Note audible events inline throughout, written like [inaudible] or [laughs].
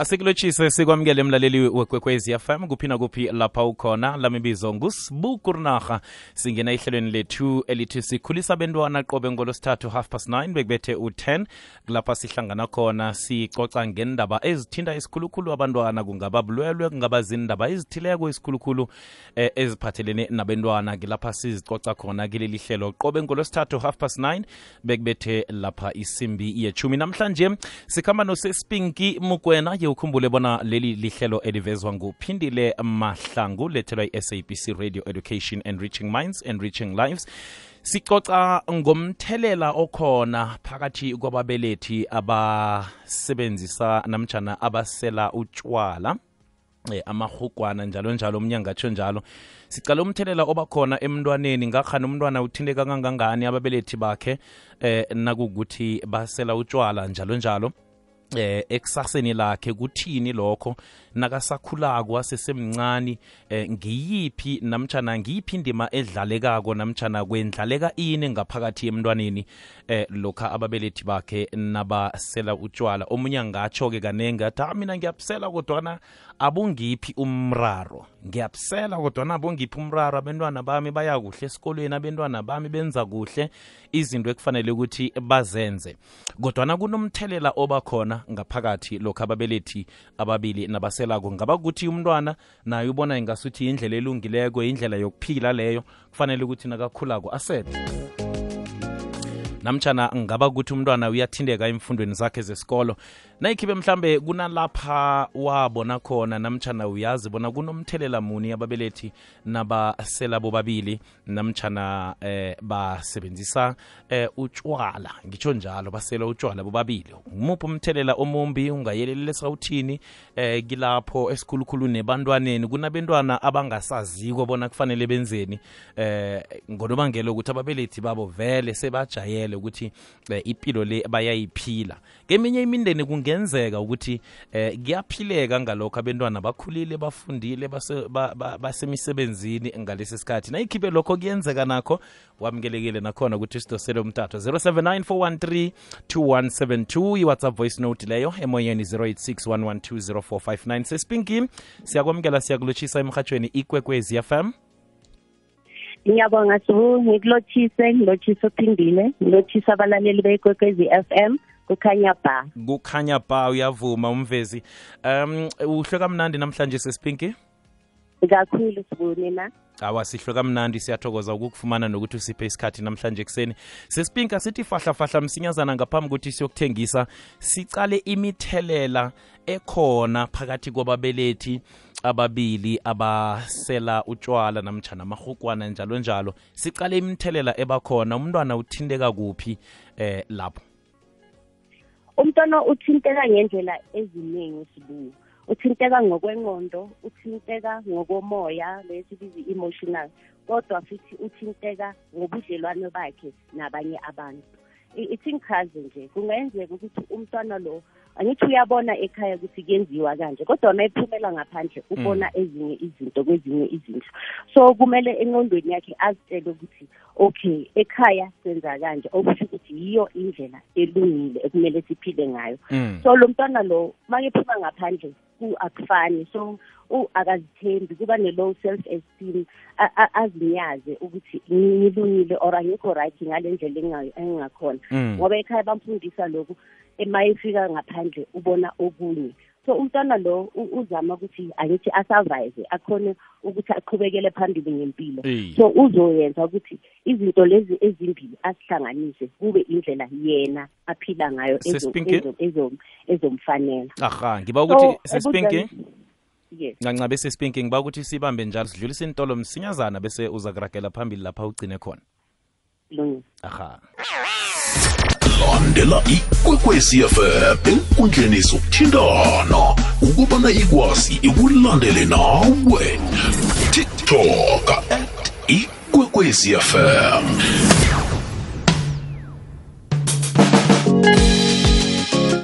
asikulotshise sikwamukele mlaleli wekwekwezi fm kuphi nakuphi lapha ukhona lami bizo ngusibukurnarha. Singena ehlelweni lethu elithi sikhulisa bentwana qobe ngolosithathu half past 9 bekubethe u-10 lapha sihlangana khona sicoca ngendaba ezithinta isikhulukhulu abantwana. Kungaba bulwelwe kungaba zindaba ezithileko isikhulukhulu eh, eziphathelene nabentwana. Ngilapha sizicoca khona kileli hlelo qobe ngolosithathu half past 9 bekubethe lapha isimbi yechumi namhlanje. Sikhamba nosespinki ye ukhumbule bona leli lihlelo elivezwa nguphindile mahlangu lethelwa i-sabc radio education and reaching minds and reaching lives. Sicoca ngomthelela okhona phakathi kwababelethi abasebenzisa namjana abasela utshwala eh, amahugwana njalo njalo umnyanga atsho njalo. Sicala umthelela obakhona emntwaneni ngakhani umntwana uthinteka kangangani ababelethi bakhe eh, nakukuthi basela utshwala njalo njalo eh ekusaseni lakhe kuthini lokho? Nakasakhulako asesemncane eh, ngiyiphi namtjana ngiyiphi indima edlalekako namtjana kwendlaleka ini ngaphakathi emntwaneni? Eh, lokha ababelethi bakhe nabasela utshwala omunye angatsho-ke kanenge athi ah mina ngiyabusela kodwana abungiphi umraro? Ngiyabusela kodwana abungiphi umraro? Abentwana bami baya kuhle esikolweni abentwana bami benza kuhle. Izinto ekufanele ukuthi bazenze. Kodwana kunomthelela obakhona. Ngaphakathi lokho ababelethi ababili nabaselako. Ngaba kuthi umntwana naye ubona ingasuthi indlela elungileko indlela yokuphila leyo kufanele ukuthi nakakhulako asele namtshana ngaba kuthi umntwana uyathindeka emfundweni zakhe zesikolo nayikhibe mhlambe kunalapha wabona khona namtshana uyazi bona kunomthelela muni ababelethi nabasela bobabili namtshana eh, basebenzisa eh, utshwala ngitsho njalo basela utshwala bobabili. Umuphi umthelela omumbi ungayelelisa uthini eh, kilapho esikhulukhulu nebantwaneni? Kunabentwana abangasaziko bona kufanele benzeni eh, ngonobangela ukuthi ababelethi babo vele sebajayele ukuthi eh, impilo le bayayiphila. Keminye imindeni kungenzeka ukuthi eh, ngalokho abantwana bakhulile bafundile base- ba- ba- basemisebenzini ngalesi sikhathi. Nayikhiphe lokho kuyenzeka nakho wamukelekile nakhona ukuthi sidosele umtatha 079 413 i-whatsapp voice note leyo emoyeni 0861120459 sespinki siyakwamukela siyakulotshisa emhatshweni ikwekwezi fm ngiyabonga sibu ngikulotshise ngilotshise uphindile ngilothise abalaleli bekwekwezi FM kukhanya ba. Kukhanya ba uyavuma umvezi. Um uhlwe kamnandi namhlanje sespinki kakhulu sibu na awa sihlwe kamnandi siyathokoza ukukufumana nokuthi usiphe isikhathi namhlanje ekuseni. Sespinka sithi fahlafahla msinyazana ngaphambi kokuthi siyokuthengisa sicale imithelela ekhona phakathi kwababelethi ababili abasela utshwala namtshana amahukwana njalo njalo. Sicale imithelela ebakhona. Umntwana uthinteka kuphi eh lapho umntwana uthinteka ngendlela eziningi sibu uthinteka ngokwengqondo uthinteka ngokomoya lesibizi emotional kodwa futhi uthinteka ngobudlelwano bakhe nabanye abantu I- ithi ngichaze nje kungenzeka ukuthi umntwana lo angithi uyabona ekhaya ukuthi kuyenziwa kanje kodwa uma ephumela ngaphandle ubona ezinye izinto kwezinye izindlu. So kumele engqondweni yakhe azitshele ukuthi okay ekhaya senza kanje okusho ukuthi yiyo indlela elungile ekumele siphile ngayo. Mm. so lo mntwana lo makephuma ngaphandle ku akufani. So u akazithembi kuba ne-low self esteem a- a- azinyaze ukuthi ngilungile or angikho right ngale ndlela enga- engingakhona Mm. ngoba ekhaya bamfundisa lokhu emayefika ngaphandle ubona okunye. So umntwana lo u- uzama ukuthi angithi asurvive akhone ukuthi aqhubekele phambili ngempilo. Eyi. so uzoyenza ukuthi izinto lezi ezimbili asihlanganise kube indlela yena aphila ngayo ezo- Sespinki? ezo- ezo- ezomfanela. Aha ngiba ukuthi So, sespinki ebudleni- yes. Ngancabe sespinki ngiba ukuthi sibambe njalo sidlulise intolo msinyazana bese uza kuragela phambili lapha ugcine khona. Kulungile aha. Landela ikwekwezi fm enkundleni zokuthintana ukubana ikwazi ikulandele nawe. Tiktok at ikwekwezi fm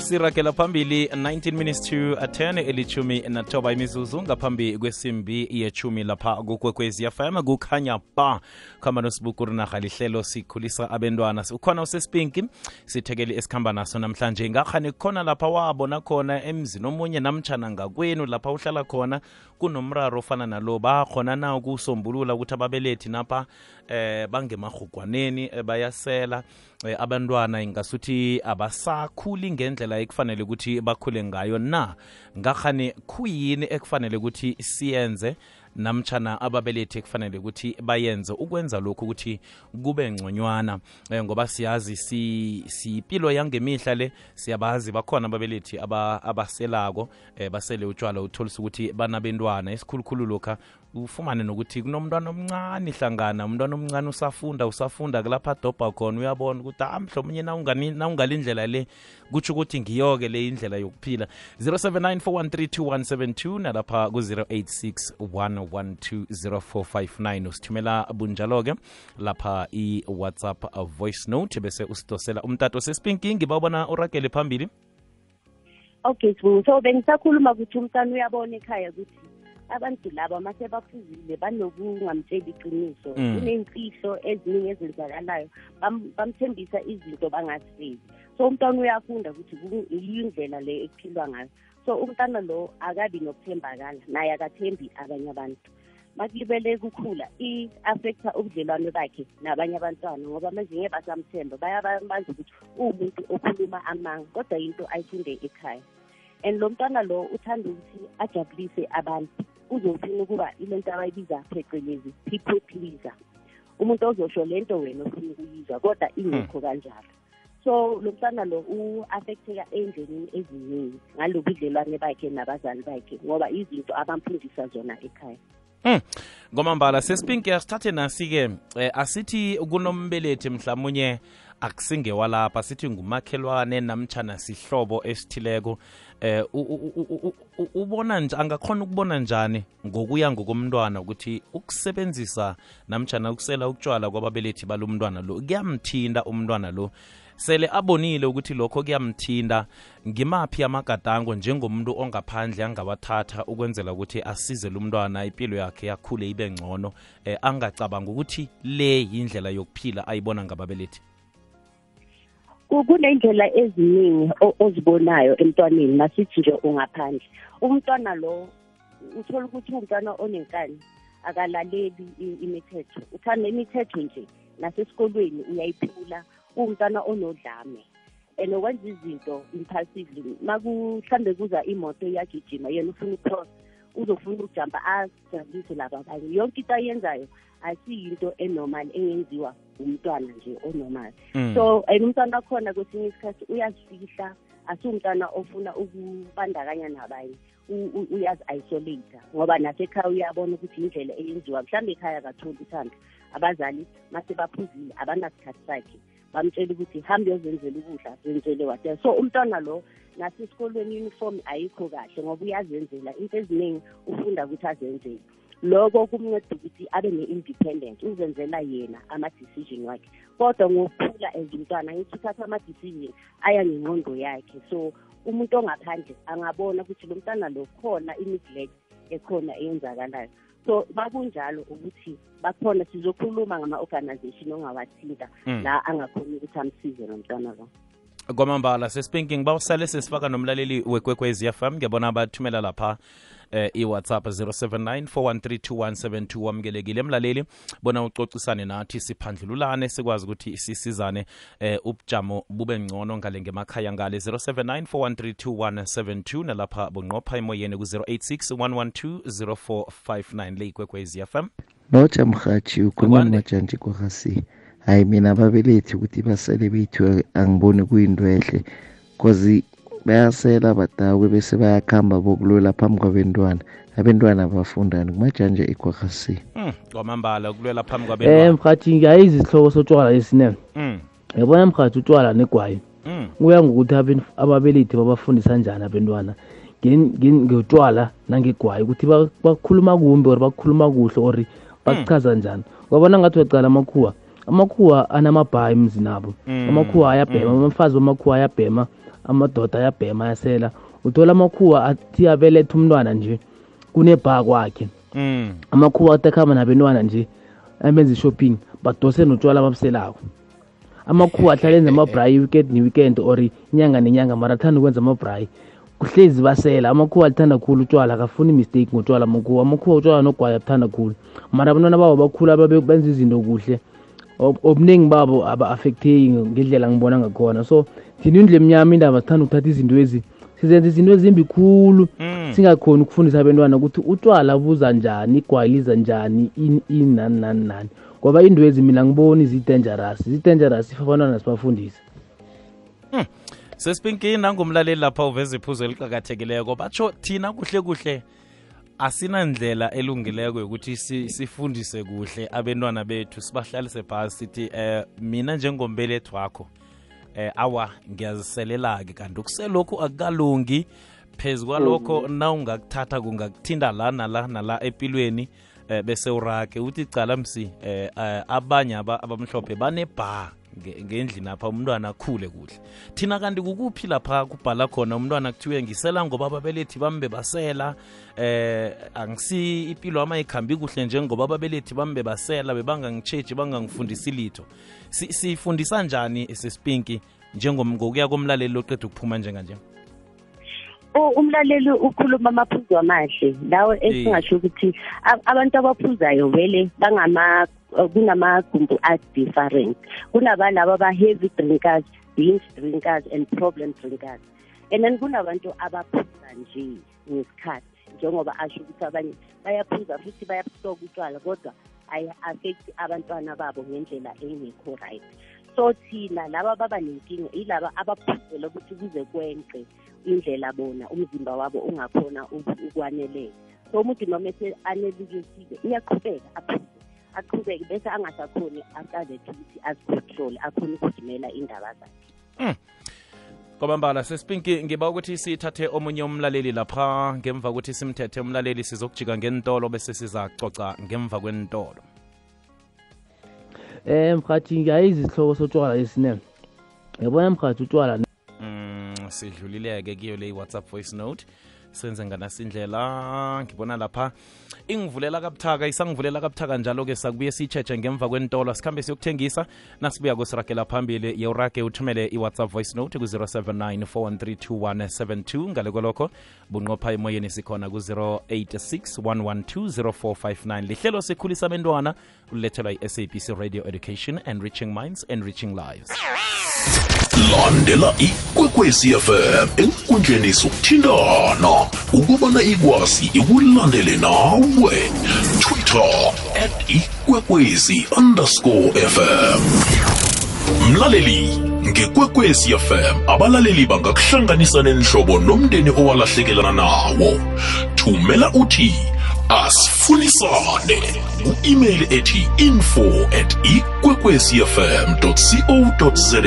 siragela phambili 19 minutes to 10 elithumi nathoba imizuzu ngaphambi kwesimbi yechumi lapha kukwekwezi fm kukhanya ba khamba nosibukurnarha lihlelo sikhulisa abentwana. Ukhona usespinki sithekeli esikhamba naso namhlanje. Ngakhani khona lapha wabona khona emzini omunye namtshana ngakwenu lapha uhlala khona kunomraro ofana nalo bakhona na ukusombulula ukuthi ababelethi napha eh bangemarhugwaneni eh, bayasela eh, abantwana. Ingasuthi abasakhuli ngendlela ekufanele ukuthi bakhule ngayo na? Ngakhani khuyini ekufanele ukuthi siyenze namtshana ababelethi kufanele ukuthi bayenze ukwenza lokhu ukuthi kube ngconywana. Um ngoba siyazi si sipilo yangemihla le siyabazi bakhona ababelethi abaselako aba, eh, basele utshwala utholisa ukuthi banabentwana. Esikhulukhulu lokha ufumane nokuthi kunomntwana omncane hlangana umntwana omncane usafunda usafunda kulapha adobha khona uyabona ukuthi ah mhlawumunye nawungalindlela le kutsho ukuthi ngiyoke le indlela yokuphila. 0794132172 nalapha ku-086 usithumela bunjalo-ke lapha i-whatsapp voice note bese usidosela umtato sespinkingi bawubona uragele phambili. Okay so bengisakhuluma ukuthi umntana uyabona ekhaya ukuthi abantu laba mase baphuzile banokungamtsheli iqiniso. Mm. kuney'mfihlo eziningi ezenzakalayo. Bam- bamthembisa izinto bangazifezi so umntwana uyafunda ukuthi ku- yiyo indlela le ekuphilwa ngayo. So umntana lo akabi nokuthembakala naye akathembi abanye abantu. Makulibele kukhula i-affecta ubudlelwane bakhe nabanye abantwana ngoba manje ngeke basamthemba bayabazi ukuthi uwumuntu okhuluma amanga kodwa yinto ayifunde ekhaya. And lo mntwana lo uthanda ukuthi ajabulise abantu. Uzofuna ukuba ile nto abayibiza phecelezi people pleaser. Umuntu ozosho le nto wena ofuna ukuyizwa kodwa ingekho kanjalo. So lo mntwana lo u-affecteka ey'ndleleni eziningi ngalo budlelwane bakhe nabazali bakhe ngoba izinto abamfundisa zona ekhaya. Mm. ngomambala sespinki asithathe nasi-ke eh, asithi kunombelethi mhlawumunye akusingewalapha sithi ngumakhelwane namtshana sihlobo esithileko. Eh ubona nje angakhona ukubona njani ngokuya ngokomntwana ukuthi ukusebenzisa namtshana ukusela utshwala kwababelethi balo mntwana lo kuyamthinta umntwana lo? Sele abonile ukuthi lokho kuyamthinta ngimaphi amagadango njengomuntu ongaphandle angawathatha ukwenzela ukuthi asize lo mntwana impilo yakhe yakhule ibe ngcono eh, angacabanga ukuthi le yindlela yokuphila ayibona ngababelethi? Ku- kuney'ndlela eziningi o- ozibonayo emntwaneni masithi nje ungaphandle. Umntwana lo uthola ukuthi umntwana onenkani akalaleli i- imithetho. Uthanda imithetho nje nasesikolweni uyayiphula uwumntwana onodlame. And okwenza izinto impulsively makuhlambe kuza imoto iyagijima yena ufuna ukucross uzofuna ukujampa ajabulise laba abanye. Yonke into ayenzayo asiyinto enormal engenziwa umntwana nje onormal. Mm. so and umntwana wakhona kwesinye isikhathi uyazifihla asiwumntwana ofuna ukubandakanya nabanye U- u- uyazi-isolata ngoba nasekhaya uyabona ukuthi indlela eyenziwa mhlawumbe ekhaya akatholi uthando. Abazali mase baphuzile abanasikhathi sakhe bamtshela ukuthi hambe uyozenzela ukudla zenzele whatever. So umntwana lo nasesikolweni uniform ayikho kahle ngoba uyazenzela. Into eziningi ufunda ukuthi azenzele. Loko kumnceda ukuthi abe ne-independent uzenzela yena ama-decision wakhe. Kodwa ngokukhula as umntwana ngithi uthatha ama-decision aya ngengqondo yakhe. So umuntu ongaphandle angabona ukuthi lo mntana lo khona i-neglect ekhona eyenzakalayo. So bakunjalo ukuthi bakhona sizokhuluma ngama-organization ongawathinta Mm. la angakhoni ukuthi amsize lo mntwana lo. Kwamambala sespinking bawusale sesifaka nomlaleli wekwekwezi fm ngiyabona bathumela lapha eh, i-whatsapp 0794132172 wamukelekile mlaleli bona ucocisane nathi siphandlululane sikwazi ukuthi sisizane eh, ubujamo bube ngcono ngale ngemakhaya ngale. 0794132172 nalapha bunqopha emoyeni ku-086 112 le ikwekwezi fm mrhatshi ukhuluma nomajantshi kwarhasi hayi mina ababelethi ukuthi basele bethu angiboni kuyinto ehle cause bayasela badakwe bese bayakhamba bokulola phambi kwabentwana. Abentwana bafundani kumajanje ikwarhasi mm, kwamambala kulwela phambi um kwabentwana. mkhathi ngiyayizi isihloko sotshwala esinene. Mm, yabona mkhathi utshwala negwayi? Mm, kuya ngokuthi aben- ababelethi babafundisa njani abentwana? Ngen- ngen- ngotshwala nangegwayi ukuthi ba- bakhuluma kumbi or bakhuluma kuhle or bakuchaza njani? Ngabona ngathi uyacala amakhuwa? Amakhuwa anamabhayi emzini abo Mm, amakhuwa ayabhema mm. abafazi bamakhuwa ayabhema amadoda ayabhema ayasela. Uthola amakhuwa athi abeletha umntwana nje kunebha kwakhe. Mm. Amakhuwa athi akuhamba nabentwana nje amenza i-shopping badose notshwala ababuselako. Amakhuwa ahlala enza amabrayi weekend ne-weekend or inyanga nenyanga mara athanda ukwenza amabrayi kuhlezi basela. Amakhuwa alithanda khulu utshwala akafuni mistake ngotshwala amakhuwa amakhuwa utshwala nogwaya abuthanda khulu. Mara abantwana babo bakhulu benza izinto kuhle obuningi babo aba-affecteki ngendlela ngibona ngakhona. So thina indlu emnyama indaba sithanda ukuthatha izinto ezi sizenza izinto ezimbi khulu. Mm. singakhoni ukufundisa abantwana ukuthi utshwala buza njani igwayi liza njani ini ini nani nani nani. Ngoba indwezi mina ngiboni zi-dangerous zi-dangerous if abantwana sibafundise. Sesipinki nangumlaleli lapha uveza iphuzo eliqakathekileko. Batsho thina kuhle kuhle asinandlela elungileko yokuthi si- sifundise kuhle abentwana bethu sibahlalise phasi sithi eh mina njengombelethi wakho eh awa ngiyaziselela-ke kanti ukuselokhu akukalungi. Phezu kwalokho na ungakuthatha kungakuthinda la nala nala empilweni eh bese urage. Uthi cala msi eh eh, abanye abamhlophe banebha. nge- ngendlini apha umntwana akhule kuhle. Thina kanti kukuphi lapha kubhala khona umntwana kuthiwe ngisela ngoba ababelethi bambe basela? Eh angisi impilo ama ikhambi kuhle njengoba ababelethi bambe basela bebangangitsheji bangangifundisi litho. Si- sifundisa njani sesipinki njengomngokuya komlaleli oqeda ukuphuma njenganje? Umlaleli ukhuluma amaphuzu amahle. Lawo esingasho ukuthi abantu abaphuzayo vele bangama kunamagumbi a-different kunabalabo aba-heavy drinkers binge drinkers and problem drinkers. And then kunabantu abaphuza nje ngesikhathi njengoba asho ukuthi abanye bayaphuza futhi bayabusoka utshwala kodwa ayi-affect abantwana babo ngendlela engekho right. So thina laba baba nenkinga yilaba abaphuzela ukuthi kuze kwenqe indlela bona umzimba wabo ungakhona uku- ukwanelela so umuntu noma ese-anelikesile uyaqhubeka aphuze aqhubeke bese angasakhoni aqale ukuthi azicontrole akhone ukujimela indaba zakhe. Kwabambala sesipinki ngiba ukuthi sithathe omunye umlaleli lapha. Ngemva kokuthi simthethe umlaleli sizokujika ngentolo bese sizacoca ngemva kwentolo um mhathi ngiyayizi isihloko sotshwala esinene yabona mhathi utshwala mm, sidlulileke kiyo le whatsapp voice note senze nganasindlela ngibona lapha. Ingivulela kabuthaka isangivulela kabuthaka njalo-ke sakubuye siyitsheje ngemva kwentolo. Sikhambe siyokuthengisa nasibuya kusiragela phambili. Yeurage uthumele i-whatsapp voice note ku-079 4132172 ngale kwalokho bunqopha emoyeni sikhona ku-086 112 lihlelo sikhulisa abentwana ulethelwa i-sabc radio education enriching minds enriching lives landela ikwekwezi fm enkundleni zokuthintana. Ukubana ikwazi ikulandele nawe. Twitter at ikwekwezi underscore fm mlaleli ngekwekwezi fm abalaleli bangakuhlanganisa nenhlobo nomndeni owalahlekelana nawo. Thumela uthi asifunisane u-email ethi info at ikwekwezfm co za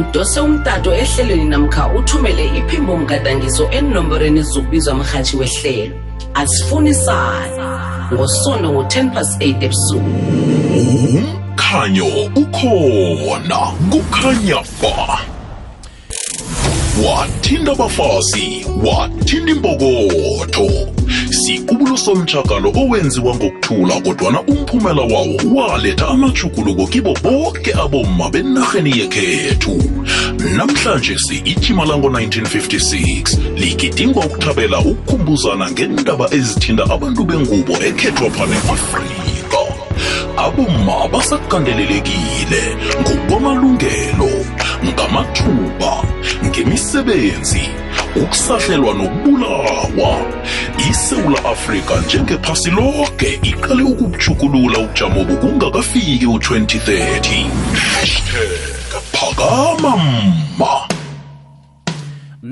udose umtato ehlelweni namkha uthumele iphimbo mgadangiso enomborweni zokubizwa mrhatshi wehlelo. Asifunisane ngosondo ngo-10 plus 8 ebusuku. Umkhanyo ukhona. Kukhanya ba. Wathinta abafazi wathinta impokotho sikubulo somtshakalo owenziwa ngokuthula kodwana umphumela wawo waletha amajuguluko kibo bonke abomma benarheni yekhethu. Namhlanje si-ijima lango-1956 ligidingwa ukuthabela ukukhumbuzana ngendaba ezithinta abantu bengubo ekhethwa phane afrika abomma basakandelelekile ngokwamalungelo ngamathuba ngemisebenzi ukusahlelwa nokubulawa. Isewula afrika njengephasi lonke iqale ukubujukulula ubujamo bokungakafiki u-2030 hashtag phakama mma.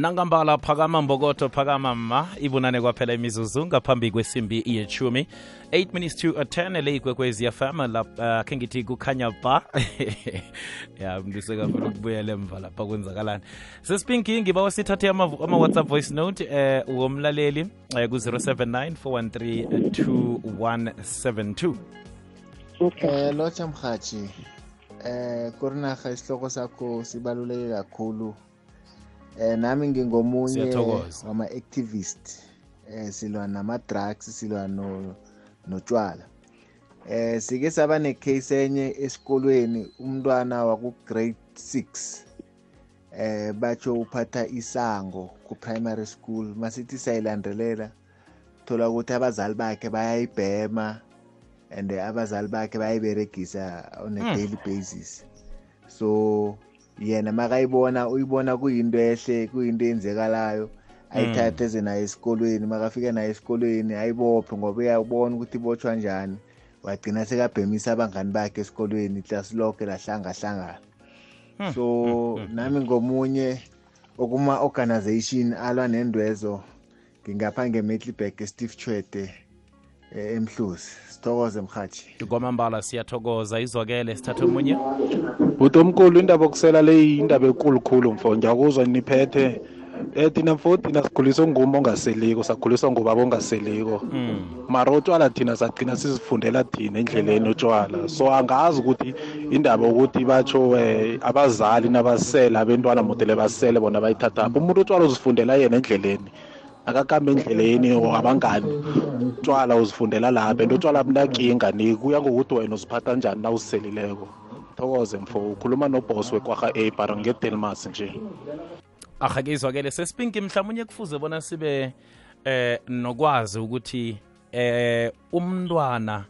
Nangambala phakama mbokotho phakama ma ibunane kwaphela imizuzu ngaphambi kwesimbi yechumi 8 minutes to 10 le ikwekwezi fm lapha khe ngithi kukhanya ba. [laughs] Ya mntu sekafuna ukubuyela emva lapha kwenzakalani? Sesipinki bawa sithathe ama- ama-whatsapp voice note eh womlaleli eh, ku-079 413 2172 okay. Eh locha mhathi eh kurinarha isihloko sakho sibaluleke kakhulu eh nami ngingomunye wama-activist eh silwa nama-drugs silwa no notshwala. Eh sike saba necase enye esikolweni umntwana waku-grade 6 eh batsho uphatha isango ku-primary school. Masithi sayilandelela thola ukuthi abazali bakhe bayayibhema and abazali bakhe bayayiberegisa on a Mm. daily basis. So yena makayibona uyibona kuyinto ehle kuyinto eyenzekalayo ayithathe eze nayo esikolweni. Makafika nayo esikolweni ayibophe ngoba uyabona ukuthi ibotshwa njani. Wagcina sekabhemisa abangani bakhe esikolweni iklasi lonke lahlangahlangana. Hmm. so nami ngomunye okuma-organization alwa nendwezo ngingapha nge-middleburg steve chwete eh, emhluzi. Sithokoze mhathi. Kwamambala siyathokoza. Izwakele sithathe omunye. Buti omkhulu indaba yokusela le indaba enkulu khulu mfo. Ngiyakuzwa niphethe. Um thina mfo thina sikhuliswe nguma ongaseliko sakhuliswa ngubaba ongaseliko. Mm. mara utshwala thina sagcina sizifundela thina endleleni utshwala so angazi ukuthi indaba yokuthi batsho um abazali nabasela abentwana modele basele bona bayithathapho umuntu utshwala uzifundela yena endleleni. Akakambe endleleni or abangani utshwala uzifundela lapho and utshwala bunakinga ni kuya ngokuthi wena uziphatha njani na uziselileko thokoze mfo ukhuluma nobhos wekwarha a bara ngedelmas nje. Ahake izwakele sesipinki mhlawumunye kufuze bona sibe eh nokwazi ukuthi eh umntwana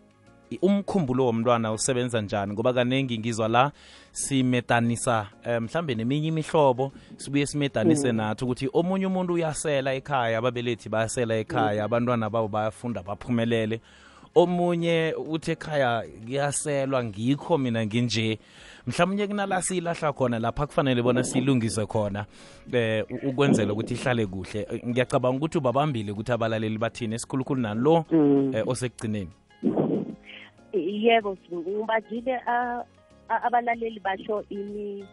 i- umkhumbulo womntwana usebenza njani ngoba kaningi ngizwa la simedanisa mhlambe mhlambe neminye imihlobo sibuye simedanise nathi ukuthi omunye umuntu uyasela ekhaya ababelethi bayasela ekhaya abantwana babo bayafunda baphumelele. Omunye uthi ekhaya kuyaselwa ngikho mina nginje. Mhlawumnye kunala siyilahla khona lapha kufanele bona siyilungise khona eh ukwenzela ukuthi ihlale kuhle. Eh, ngiyacabanga ukuthi ubabambile ukuthi abalaleli bathini esikhulukhulu nalo eh, osekugcineni. Yebo ngibajile a- a- abalaleli basho ini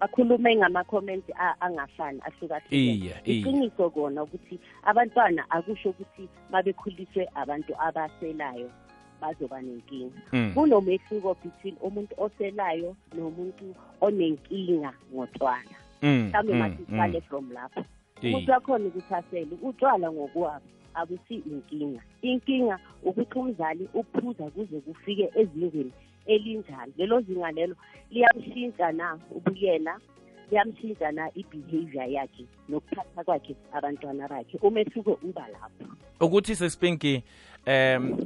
bakhulume ngama-comment angafani ahlukahlukene. Iqiniso kona ukuthi abantwana akusho ukuthi babekhuliswe abantu abaselayo bazoba nenkinga. Mm. kunomehluko between umuntu oselayo nomuntu onenkinga ngotshwala Mm, mhlawumbe mm, masiqale from lapho. Umuntu wakhona ukuthi asele utshwala ngokwabo. Akusi inkinga. Inkinga ukuthi umzali uphuza kuze kufike ezingeni elinjani. Lelo zinga lelo liyamshintsha na ubuyena? Liyamshintsha na i-behavior yakhe nokuphatha kwakhe abantwana bakhe? Umehluko uba lapho. Ukuthi sesipinki em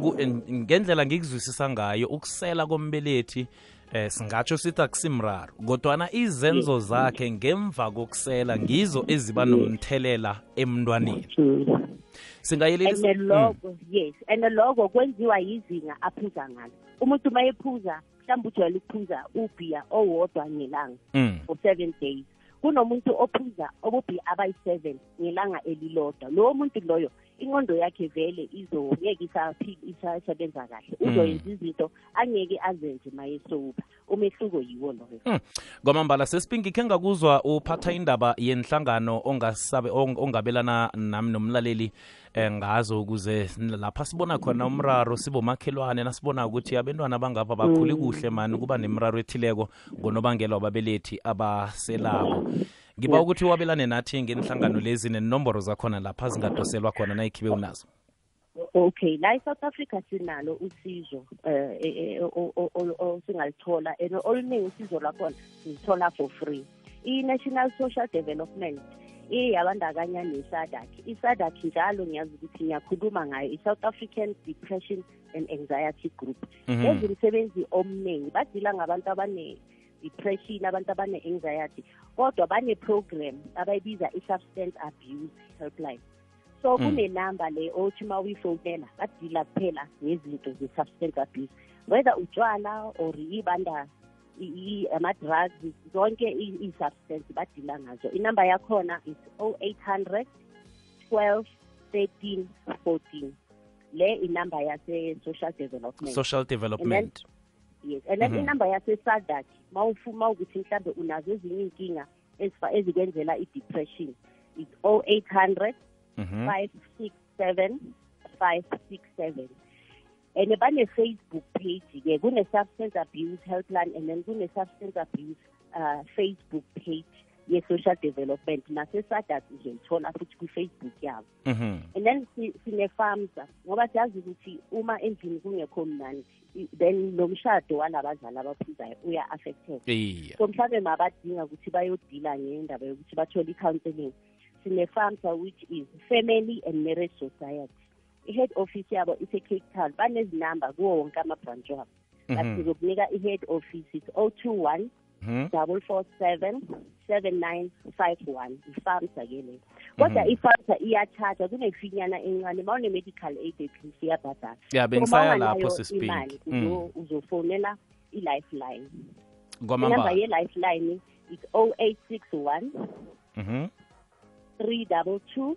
ku- en- ngendlela ngikuzwisisa ngayo ukusela kombelethi eh singatsho sithi akusimraro kodwana izenzo zakhe ngemva kokusela ngizo eziba nomthelela emntwaneni. Singayelelisa and loko yes and loko kwenziwa yizinga aphuza ngalo. Umuntu uma ephuza mhlawumbe ujwayele ukuphuza ubhiya owodwa ngelanga Mm. for seven days. Kunomuntu ophuza obubhiya abayi-seven ngelanga elilodwa. Lowo muntu loyo ingqondo yakhe vele izongeke isaphili isasebenza kahle. Mm. uzoyenza izinto angeke azenze ma esoba umehluko yiwo loyo. Mm. kwamambala sesipinki khe ngakuzwa uphatha indaba yenhlangano ongasabe ong- ongabelana nami nomlaleli eh, ngazo ukuze lapha sibona khona umraro sibomakhelwane nasibona ukuthi abantwana bangapha bakhuli kuhle mani kuba nemraro ethileko ngonobangela wababelethi abaselabo ngiba ukuthi wabelane nathi ngenhlangano lezi nenomboro zakhona lapha zingadoselwa khona nayikhibe unazo. Okay la e-south africa sinalo usizo eh, eh, eh, o- o- o- o- singalithola and oluningi usizo lwakhona silithola for free. I-national social development iyabandakanya nesadak isadak njalo ngiyazi ukuthi ngiyakhuluma ngayo i-south african depression and anxiety group. Mhm. yenza umsebenzi omningi badila ngabantu abane-depression abantu abane-anxiety kodwa bane-program abayibiza i-substance abuse helpline. So Mm. kunenamba le othi uma uyifonela badila kuphela ngezinto ze-substance abuse. Whether utshwala or ibanda ama-drugs zonke i- i-substance badila ngazo. Inamba yakhona is 0800 12 13 14 le inamba yase-social development. Social development yes and then Mhm. inamba yase-sadak mawufuma ukuthi mhlambe unazo ezinye iy'nkinga ezikwenzela i-depression is 0800 Mhm. 567 567 and bane-facebook page ke kune-substance abuse helpline and then kune-substance abuse uh, facebook page ye-social development nasesadat uzoyithola futhi kwi-facebook yabo Mhm. and then si- sine-farmsa ngoba siyazi ukuthi uma endlini kungekho mnandi i- then nomshado walabazali abaphuzayo uya-affected Iya. so mhlawumbe mabadinga ukuthi bayodila ngendaba yokuthi bathole i-counseling sine-famsa which is family and marriage society i-head office yabo ise-cape town banezinamba kuwo wonke ama-branch wabo but Mhm. sizokunika i-head office it's o two one Mhm. double four seven 7951 ifamsa ke le kodwa ifamsa iyathatha kunefinyana encane. Ma une-medical aid atleast iyabhadala ya bengisaya lapho imali mhm. uzofonela i-lifeline. Inamba ye-lifeline is 0861 mhm. three double two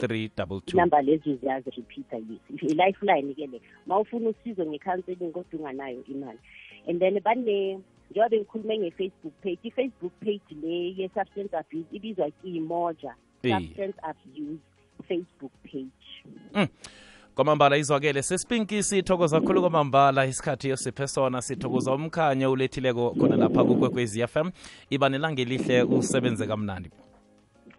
three number lezi ziyazirepeata yes i-lifeline ke le ma ufuna usizo nge-counseling kodwa unganayo imali. And then bane njengoba ngikhulume nge-facebook page i-facebook page le ye-substance abuse ibizwa kimoja substance abuse facebook page. Kwamambala izwakele sesipinki sithokoza kakhulu kwamambala. Isikhathi yosiphe sona sithokoza umkhanyo ulethileko khona lapha kukwekwezi fm iba nelanga elihle usebenze kamnandi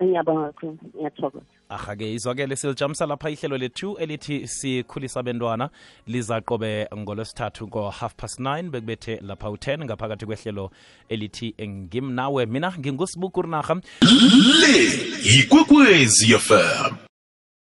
ngiyabonga kakhulu ngiyathokoza. Aha-ke izwakele silijamisa lapha ihlelo lethu elithi sikhulisa bentwana lizaqobe ngolwesithathu ngo-half past 9 bekubethe lapha u-10 ngaphakathi kwehlelo elithi ngimnawe. Mina ngingusibukurnarha le yikwekwezi fm